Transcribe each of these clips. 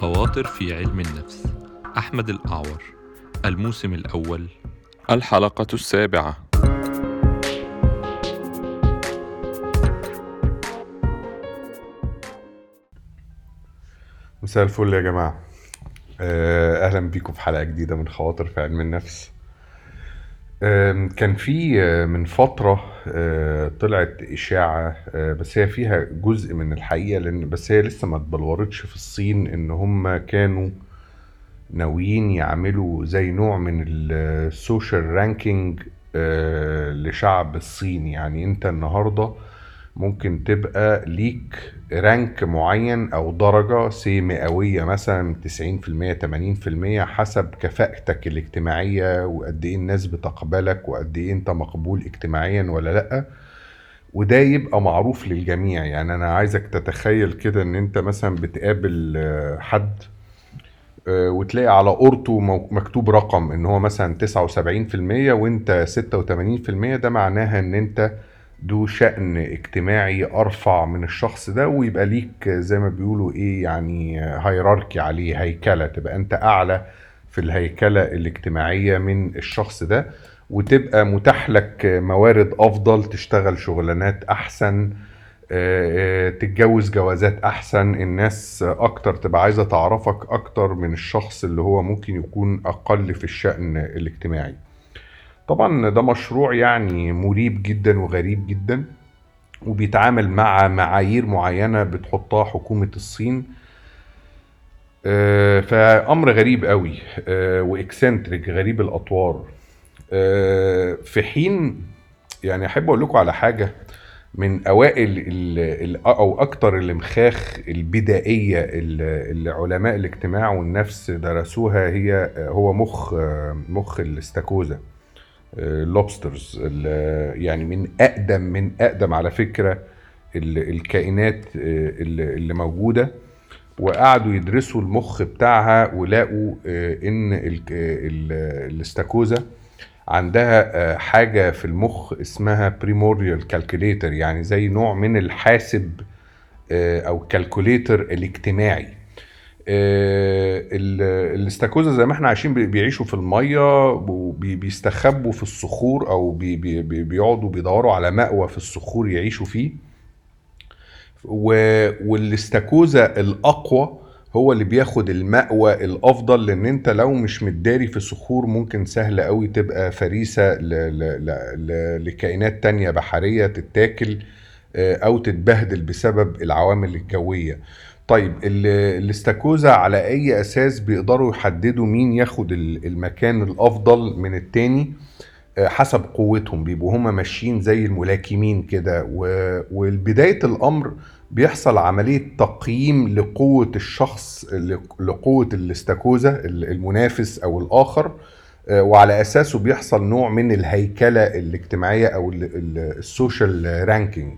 خواطر في علم النفس. أحمد الأعور الموسم الأول. الحلقة السابعة. مساء الفل يا جماعة. آه، أهلا بيكم في حلقة جديدة من خواطر في علم النفس. كان في من فترة طلعت إشاعة بس هي فيها جزء من الحقيقة لأن بس هي لسه ما اتبلورتش في الصين إن هم كانوا ناويين يعملوا زي نوع من ال social ranking لشعب الصين. يعني أنت النهارده ممكن تبقى ليك rank معين أو درجة مئوية مثلا 90% 80% حسب كفاءتك الاجتماعية وقد إيه الناس بتقبلك وقد إيه أنت مقبول اجتماعيا ولا لأ. وده يبقى معروف للجميع. يعني أنا عايزك تتخيل كده إن أنت مثلا بتقابل آه، حد آه، وتلاقي على قورته مو- مكتوب رقم إن هو مثلا 79% وأنت 86% ده معناها إن أنت ذو شأن اجتماعي أرفع من الشخص ده ويبقى ليك زي ما بيقولوا إيه يعني هيراركي عليه هيكلة تبقى أنت أعلى في الهيكلة الاجتماعية من الشخص ده وتبقى متاح لك موارد أفضل تشتغل شغلانات أحسن آه، آه، تتجوز جوازات أحسن الناس أكتر تبقى عايزة تعرفك أكتر من الشخص اللي هو ممكن يكون أقل في الشأن الاجتماعي. طبعا ده مشروع يعني مريب جدا وغريب جدا وبيتعامل مع معايير معينة بتحطها حكومة الصين. آه، فأمر غريب قوي آه، وإكسنتريك غريب الأطوار. آه، في حين يعني أحب أقول لكم على حاجة من أوائل ال ال أو أكتر الإمخاخ البدائية اللي اللي علماء الاجتماع والنفس درسوها هي هو مخ مخ الاستاكوزا. ال lobsters يعني من أقدم من أقدم على فكرة ال- الكائنات اللي اللي موجودة. وقعدوا يدرسوا المخ بتاعها ولقوا آه، إن ال- ال- الاستاكوزا عندها آه، حاجة في المخ اسمها primordial calculator يعني زي نوع من الحاسب آه، أو calculator الاجتماعي. آه، ال- الاستاكوزا زي ما إحنا عايشين بي- بيعيشوا في المية وبيستخبوا في الصخور أو بي- بي- بي- بيقعدوا بيدوروا على مأوى في الصخور يعيشوا فيه. والاستاكوزا الأقوى هو اللي بياخد المأوى الأفضل لأن أنت لو مش متداري في صخور ممكن سهل قوي تبقى فريسة ل... ل... ل... لكائنات تانية بحرية تتاكل آه، أو تتبهدل بسبب العوامل الجوية. طيب ال- الاستاكوزا على أي أساس بيقدروا يحددوا مين ياخد ال- المكان الأفضل من التاني؟ آه، حسب قوتهم بيبقوا هما ماشيين زي الملاكمين كده. و- والبداية الأمر بيحصل عملية تقييم لقوة الشخص ل- لقوة الاستاكوزا ال- المنافس أو الآخر. آه، وعلى أساسه بيحصل نوع من الهيكلة الاجتماعية أو ال social ranking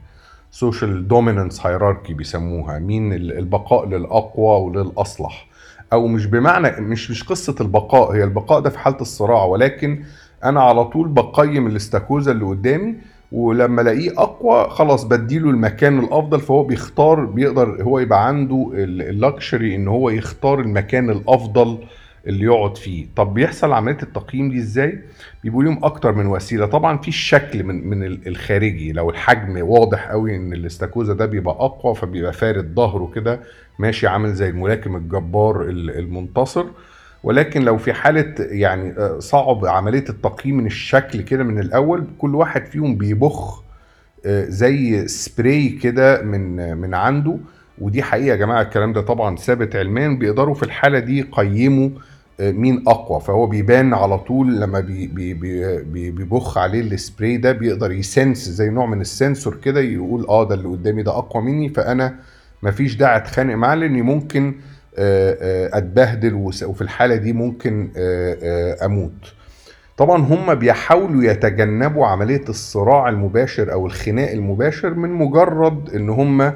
social dominance hierarchy بيسموها مين ال- البقاء للأقوى وللأصلح. أو مش بمعنى مش مش قصة البقاء هي البقاء ده في حالة الصراع. ولكن أنا على طول بقيم الاستاكوزا اللي قدامي ولما ألاقيه أقوى خلاص بديله المكان الأفضل فهو بيختار بيقدر هو يبقى عنده ال luxury إن هو يختار المكان الأفضل اللي يقعد فيه. طب بيحصل عملية التقييم دي إزاي؟ بيبقوا ليهم أكتر من وسيلة. طبعا في الشكل من من ال- الخارجي. لو الحجم واضح قوي إن الاستاكوزا ده بيبقى أقوى فبيبقى فارد ظهره كده ماشي عامل زي الملاكم الجبار ال- المنتصر. ولكن لو في حالة يعني آه، صعب عملية التقييم من الشكل كده من الأول كل واحد فيهم بيبخ آه، زي سبراي كده من من عنده. ودي حقيقة يا جماعة الكلام ده طبعا ثابت علميا. بيقدروا في الحالة دي يقيموا مين أقوى فهو بيبان على طول لما بي بي بي بي بيبخ عليه السبراي ده بيقدر ي sense زي نوع من ال sensor كده يقول آه ده اللي قدامي ده أقوى مني فأنا مفيش داعي أتخانق معاه لأني ممكن آه، آه، أتبهدل وفي الحالة دي ممكن آه، أموت. طبعا هم بيحاولوا يتجنبوا عملية الصراع المباشر أو الخناق المباشر من مجرد إن هم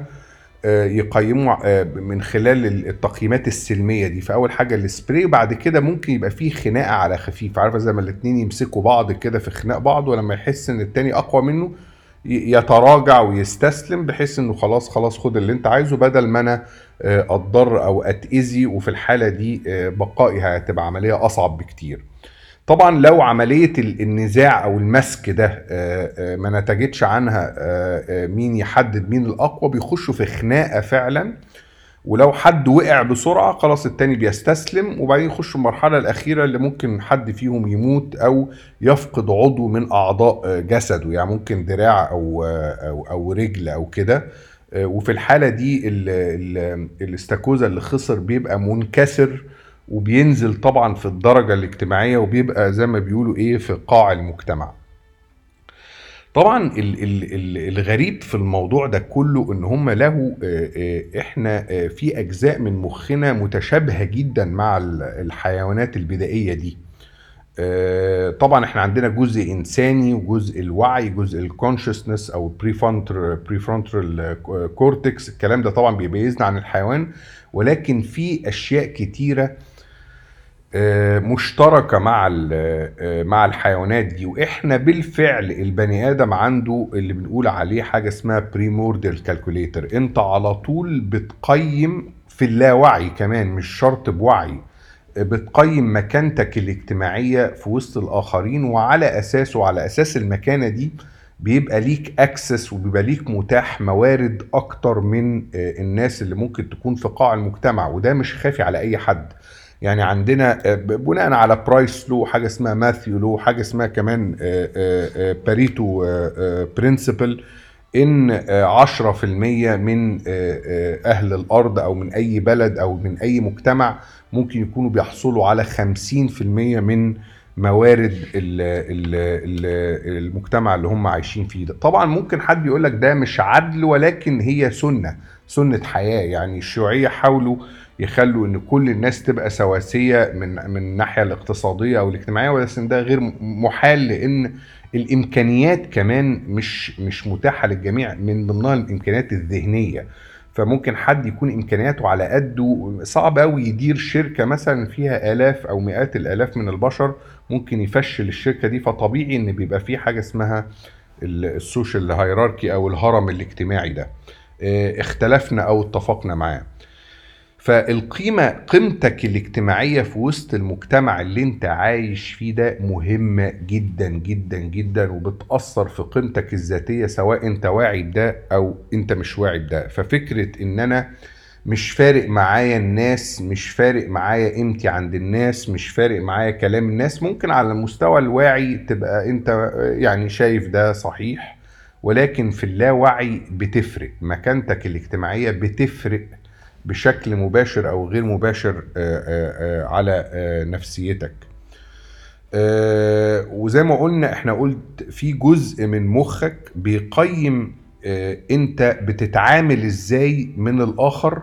يقيموا آه، من خلال التقييمات السلمية دي. فأول حاجة السبراي بعد كده ممكن يبقى فيه خناقة على خفيف. عارفة زي ما الاتنين يمسكوا بعض كده في خناق بعض ولما يحس إن التاني أقوى منه يتراجع ويستسلم بحيث إنه خلاص خلاص خد اللي أنت عايزه بدل ما أنا آه، اتضر أو أتأذي. وفي الحالة دي آه، بقائي هتبقى عملية أصعب بكتير. طبعا لو عملية ال- النزاع أو المسك ده آه، آه، ما نتجتش عنها آه، مين يحدد مين الأقوى بيخشوا في خناقة فعلا. ولو حد وقع بسرعة خلاص التاني بيستسلم وبعدين يخش المرحلة الأخيرة اللي ممكن حد فيهم يموت أو يفقد عضو من أعضاء جسده يعني ممكن دراع أو أو أو رجل أو كده. وفي الحالة دي ال- ال- الاستاكوزا اللي خسر بيبقى منكسر. وبينزل طبعا في الدرجة الاجتماعية وبيبقى زي ما بيقولوا إيه في قاع المجتمع. طبعا ال ال ال الغريب في الموضوع ده كله إن هم له إحنا في أجزاء من مخنا متشابهة جدا مع ال- الحيوانات البدائية دي. طبعا إحنا عندنا جزء إنساني وجزء الوعي جزء ال consciousness أو prefrontal cortex الكلام ده طبعا بيميزنا عن الحيوان. ولكن في أشياء كتيرة مشتركة مع آه، مع الحيوانات دي. وإحنا بالفعل البني آدم عنده اللي بنقول عليه حاجة اسمها primordial calculator أنت على طول بتقيم في اللاوعي كمان مش شرط بوعي. بتقيم مكانتك الاجتماعية في وسط الآخرين وعلى أساسه على أساس المكانة دي بيبقى ليك access وبيبقى ليك متاح موارد أكتر من آه، الناس اللي ممكن تكون في قاع المجتمع. وده مش خافي على أي حد. يعني عندنا آه، بناء على Price law حاجة اسمها Matthew law حاجة اسمها كمان آه، آه، Pareto principle إن آه، 10% من أهل الأرض أو من أي بلد أو من أي مجتمع ممكن يكونوا بيحصلوا على 50% من موارد ال ال ال المجتمع اللي هم عايشين فيه ده. طبعا ممكن حد يقول لك ده مش عدل ولكن هي سنة. سنة حياة يعني الشيوعية حاولوا يخلوا إن كل الناس تبقى سواسية من من الناحية الاقتصادية أو الاجتماعية ولكن ده غير محال لإن الإمكانيات كمان مش مش متاحة للجميع من ضمنها الإمكانيات الذهنية. فممكن حد يكون إمكانياته على قده صعب قوي يدير شركة مثلا فيها آلاف أو مئات الآلاف من البشر ممكن يفشل الشركة دي فطبيعي إن بيبقى في حاجة اسمها ال- السوشيال هيراركي أو الهرم الاجتماعي ده. اختلفنا أو اتفقنا معاه. فالقيمة قيمتك الاجتماعية في وسط المجتمع اللي أنت عايش فيه ده مهمة جدا جدا جدا وبتأثر في قيمتك الذاتية سواء أنت واعي بده أو أنت مش واعي بده. ففكرة إن أنا مش فارق معايا الناس مش فارق معايا قيمتي عند الناس مش فارق معايا كلام الناس ممكن على المستوى الواعي تبقى أنت يعني شايف ده صحيح. ولكن في اللاوعي بتفرق. مكانتك الاجتماعية بتفرق بشكل مباشر أو غير مباشر آه، آه، آه، على نفسيتك. وزي ما قلنا إحنا قلت في جزء من مخك بيقيم أنت بتتعامل إزاي من الآخر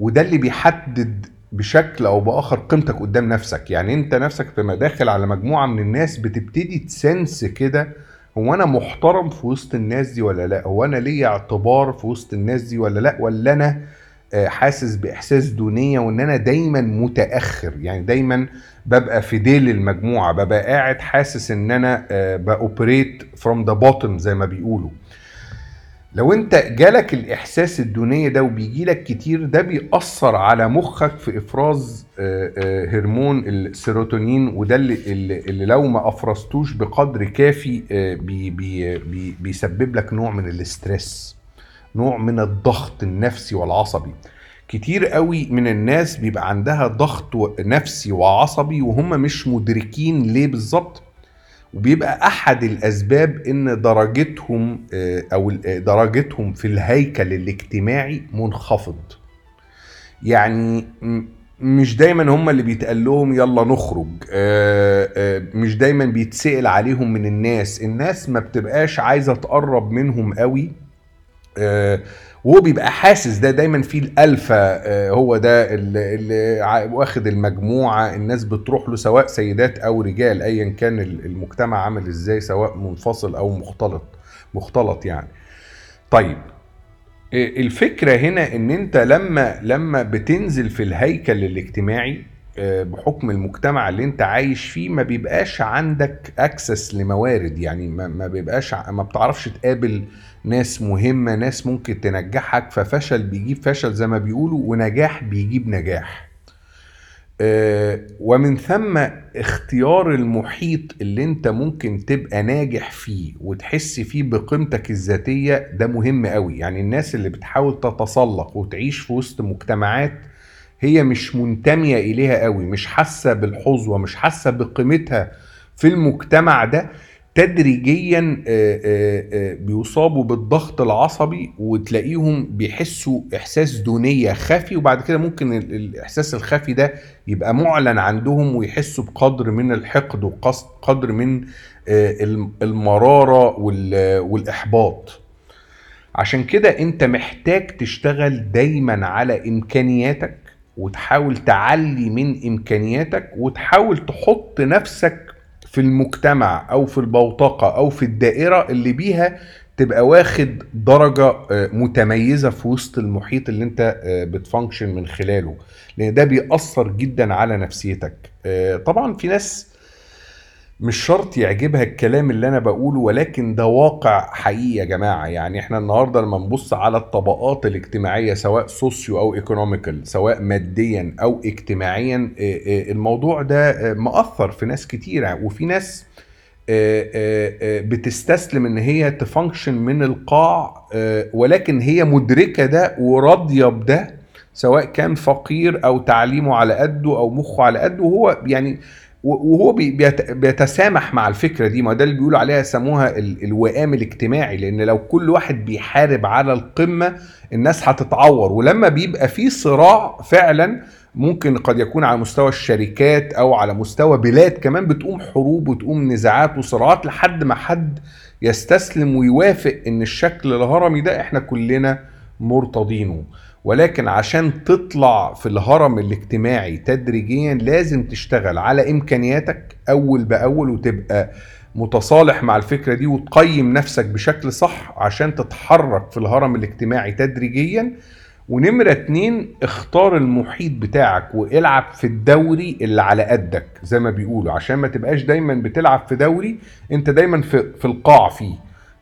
وده اللي بيحدد بشكل أو بآخر قيمتك قدام نفسك. يعني أنت نفسك لما داخل على مجموعة من الناس بتبتدي تسنس كده هو أنا محترم في وسط الناس دي ولا لأ؟ هو أنا ليا اعتبار في وسط الناس دي ولا لأ؟ ولا أنا آه، حاسس بإحساس دونية وإن أنا دايما متأخر؟ يعني دايما ببقى في ديل المجموعه ببقى قاعد حاسس إن أنا ب operate from the bottom زي ما بيقولوا. لو انت جالك الإحساس الدونية ده وبيجي لك كتير ده بيأثر على مخك في إفراز آه، آه، هرمون السيروتونين وده اللي, اللي لو ما أفرزتوش بقدر كافي آه، بي بي بي بيسبب لك نوع من ال stress نوع من الضغط النفسي والعصبي. كتير قوي من الناس بيبقى عندها ضغط نفسي وعصبي وهم مش مدركين ليه بالظبط. وبيبقى أحد الأسباب إن درجتهم آه، أو آه، درجتهم في الهيكل الاجتماعي منخفض. يعني مش دايما هم اللي بيتقال لهم يلا نخرج آه، مش دايما بيتسأل عليهم من الناس. الناس ما بتبقاش عايزة تقرب منهم قوي وهو بيبقى حاسس ده دايما في الالفا آه، هو ده اللي, واخد المجموعة الناس بتروح له سواء سيدات أو رجال ايا كان ال- المجتمع عامل إزاي سواء منفصل أو مختلط مختلط يعني. طيب آه، الفكرة هنا إن أنت لما لما بتنزل في الهيكل الاجتماعي بحكم المجتمع اللي انت عايش فيه ما بيبقاش عندك اكسس لموارد. يعني ما بيبقاش ما بتعرفش تقابل ناس مهمة ناس ممكن تنجحك ففشل بيجيب فشل زي ما بيقولوا ونجاح بيجيب نجاح. آه، ومن ثم اختيار المحيط اللي انت ممكن تبقى ناجح فيه وتحس فيه بقيمتك الذاتية ده مهم قوي. يعني الناس اللي بتحاول تتسلق وتعيش في وسط مجتمعات هي مش منتمية إليها قوي مش حاسة بالحظوة مش حاسة بقيمتها في المجتمع ده تدريجيا آه، آه، آه، بيصابوا بالضغط العصبي وتلاقيهم بيحسوا إحساس دونية خفي وبعد كده ممكن ال- الإحساس الخفي ده يبقى معلن عندهم ويحسوا بقدر من الحقد وقدر من آه، الم- المرارة وال- والإحباط. عشان كده أنت محتاج تشتغل دايما على إمكانياتك وتحاول تعلي من إمكانياتك وتحاول تحط نفسك في المجتمع أو في البوتقة أو في الدائرة اللي بيها تبقى واخد درجة آه، متميزة في وسط المحيط اللي أنت آه، بت function من خلاله. لأن ده بيأثر جدا على نفسيتك. آه، طبعا في ناس مش شرط يعجبها الكلام اللي أنا بقوله ولكن ده واقع حقيقي يا جماعة. يعني إحنا النهارده لما نبص على الطبقات الاجتماعية سواء socio أو economical سواء ماديا أو اجتماعيا آه، آه، الموضوع ده آه، مأثر في ناس كتيرة. وفي ناس بتستسلم إن هي ت function من القاع ولكن هي مدركة ده وراضية بده سواء كان فقير أو تعليمه على قده أو مخه على قده. وهو يعني وهو بي- بيت- بيتسامح مع الفكرة دي. ما ده اللي بيقولوا عليها يسموها ال- الوئام الاجتماعي. لأن لو كل واحد بيحارب على القمة الناس هتتعور. ولما بيبقى في صراع فعلا ممكن قد يكون على مستوى الشركات أو على مستوى بلاد كمان بتقوم حروب وتقوم نزاعات وصراعات لحد ما حد يستسلم ويوافق إن الشكل الهرمي ده إحنا كلنا مرتضينه. ولكن عشان تطلع في الهرم الاجتماعي تدريجيا لازم تشتغل على إمكانياتك أول بأول وتبقى متصالح مع الفكرة دي وتقيم نفسك بشكل صح عشان تتحرك في الهرم الاجتماعي تدريجيا. ونمرة اتنين اختار المحيط بتاعك والعب في الدوري اللي على قدك زي ما بيقولوا. عشان ما تبقاش دايما بتلعب في دوري انت دايما في, في القاع فيه.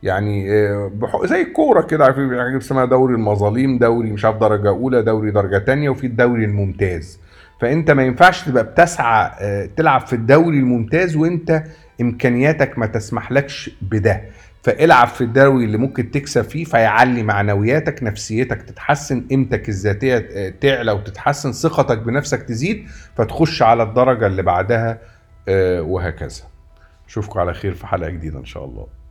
يعني آه، زي الكورة كده عارفين في حاجة اسمها دوري المظاليم دوري مش عارف درجة أولى دوري درجة تانية وفي الدوري الممتاز. فأنت ما ينفعش تبقى بتسعى آه، تلعب في الدوري الممتاز وأنت إمكانياتك ما تسمحلكش بده. فالعب في الدوري اللي ممكن تكسب فيه فيعلي معنوياتك نفسيتك تتحسن قيمتك الذاتية آه، تعلى وتتحسن ثقتك بنفسك تزيد فتخش على الدرجة اللي بعدها وهكذا. أشوفكم على خير في حلقة جديدة إن شاء الله.